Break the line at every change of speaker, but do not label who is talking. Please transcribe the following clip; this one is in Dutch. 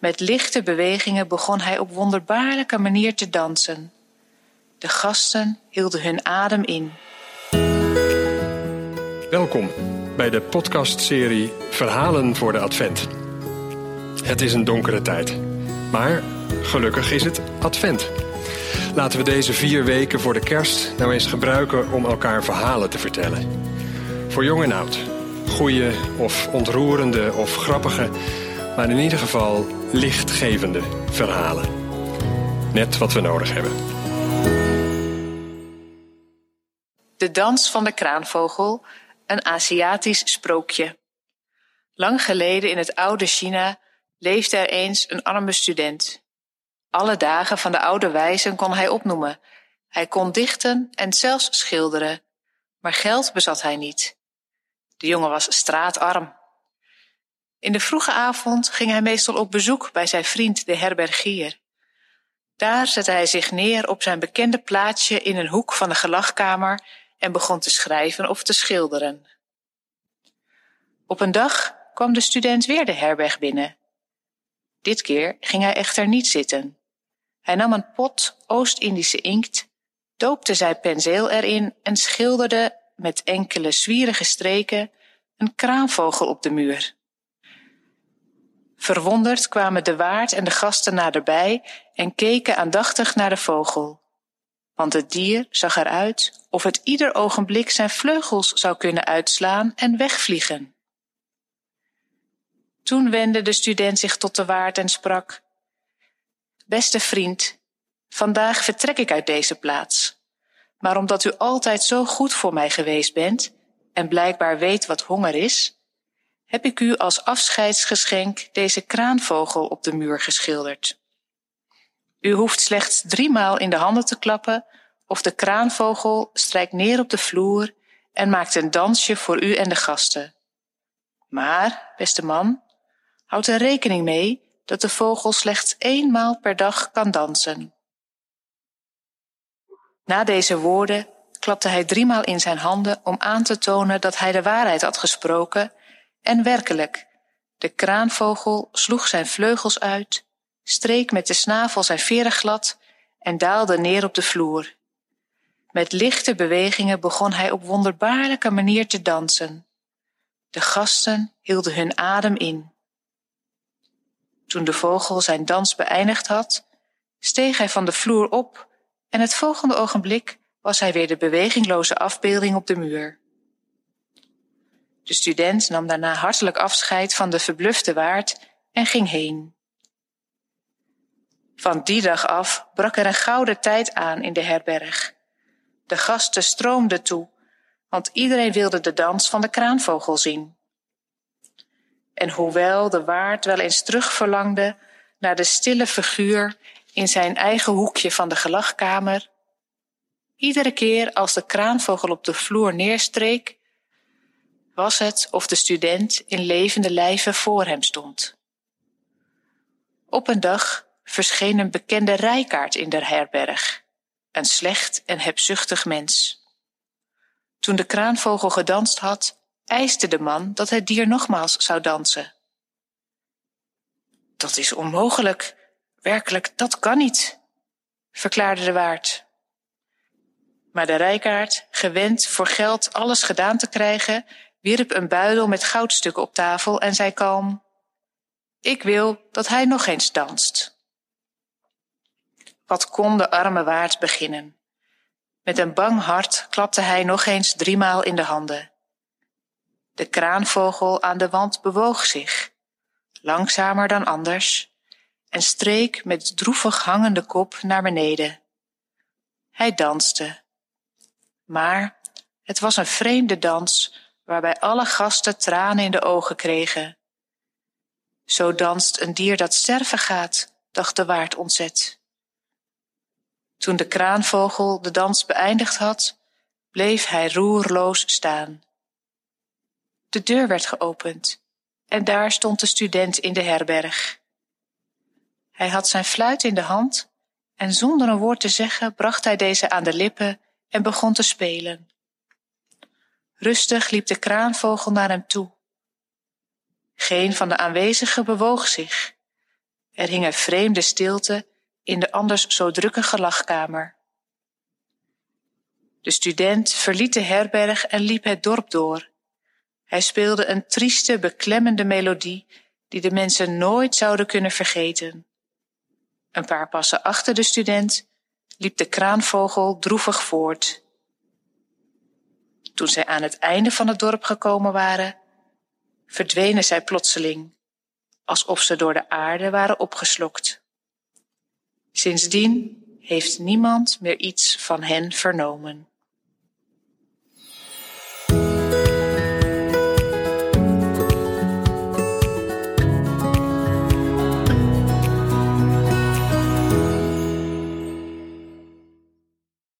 Met lichte bewegingen begon hij op wonderbaarlijke manier te dansen. De gasten hielden hun adem in.
Welkom bij de podcastserie Verhalen voor de Advent. Het is een donkere tijd, maar gelukkig is het Advent. Laten we deze vier weken voor de kerst nou eens gebruiken om elkaar verhalen te vertellen. Voor jong en oud. Goeie of ontroerende of grappige, maar in ieder geval lichtgevende verhalen. Net wat we nodig hebben.
De dans van de kraanvogel, een Aziatisch sprookje. Lang geleden in het oude China leefde er eens een arme student. Alle dagen van de oude wijzen kon hij opnoemen. Hij kon dichten en zelfs schilderen, maar geld bezat hij niet. De jongen was straatarm. In de vroege avond ging hij meestal op bezoek bij zijn vriend de herbergier. Daar zette hij zich neer op zijn bekende plaatsje in een hoek van de gelagkamer en begon te schrijven of te schilderen. Op een dag kwam de student weer de herberg binnen. Dit keer ging hij echter niet zitten. Hij nam een pot Oost-Indische inkt, doopte zijn penseel erin en schilderde met enkele zwierige streken een kraanvogel op de muur. Verwonderd kwamen de waard en de gasten naderbij en keken aandachtig naar de vogel. Want het dier zag eruit of het ieder ogenblik zijn vleugels zou kunnen uitslaan en wegvliegen. Toen wendde de student zich tot de waard en sprak: Beste vriend, vandaag vertrek ik uit deze plaats. Maar omdat u altijd zo goed voor mij geweest bent en blijkbaar weet wat honger is, heb ik u als afscheidsgeschenk deze kraanvogel op de muur geschilderd. U hoeft slechts driemaal in de handen te klappen of de kraanvogel strijkt neer op de vloer en maakt een dansje voor u en de gasten. Maar, beste man, houd er rekening mee dat de vogel slechts eenmaal per dag kan dansen. Na deze woorden klapte hij driemaal in zijn handen om aan te tonen dat hij de waarheid had gesproken en werkelijk, de kraanvogel sloeg zijn vleugels uit, streek met de snavel zijn veren glad en daalde neer op de vloer. Met lichte bewegingen begon hij op wonderbaarlijke manier te dansen. De gasten hielden hun adem in. Toen de vogel zijn dans beëindigd had, steeg hij van de vloer op en het volgende ogenblik was hij weer de bewegingloze afbeelding op de muur. De student nam daarna hartelijk afscheid van de verblufte waard en ging heen. Van die dag af brak er een gouden tijd aan in de herberg. De gasten stroomden toe, want iedereen wilde de dans van de kraanvogel zien. En hoewel de waard wel eens terugverlangde naar de stille figuur in zijn eigen hoekje van de gelagkamer, iedere keer als de kraanvogel op de vloer neerstreek, was het of de student in levende lijven voor hem stond. Op een dag verscheen een bekende rijkaard in de herberg, een slecht en hebzuchtig mens. Toen de kraanvogel gedanst had, eiste de man dat het dier nogmaals zou dansen. Dat is onmogelijk, werkelijk, dat kan niet, verklaarde de waard. Maar de rijkaard, gewend voor geld alles gedaan te krijgen, wierp een buidel met goudstukken op tafel en zei kalm: Ik wil dat hij nog eens danst. Wat kon de arme waard beginnen? Met een bang hart klapte hij nog eens driemaal in de handen. De kraanvogel aan de wand bewoog zich, langzamer dan anders, en streek met droevig hangende kop naar beneden. Hij danste. Maar het was een vreemde dans waarbij alle gasten tranen in de ogen kregen. Zo danst een dier dat sterven gaat, dacht de waard ontzet. Toen de kraanvogel de dans beëindigd had, bleef hij roerloos staan. De deur werd geopend en daar stond de student in de herberg. Hij had zijn fluit in de hand en zonder een woord te zeggen bracht hij deze aan de lippen en begon te spelen. Rustig liep de kraanvogel naar hem toe. Geen van de aanwezigen bewoog zich. Er hing een vreemde stilte in de anders zo drukke gelachkamer. De student verliet de herberg en liep het dorp door. Hij speelde een trieste, beklemmende melodie die de mensen nooit zouden kunnen vergeten. Een paar passen achter de student liep de kraanvogel droevig voort. Toen zij aan het einde van het dorp gekomen waren, verdwenen zij plotseling, alsof ze door de aarde waren opgeslokt. Sindsdien heeft niemand meer iets van hen vernomen.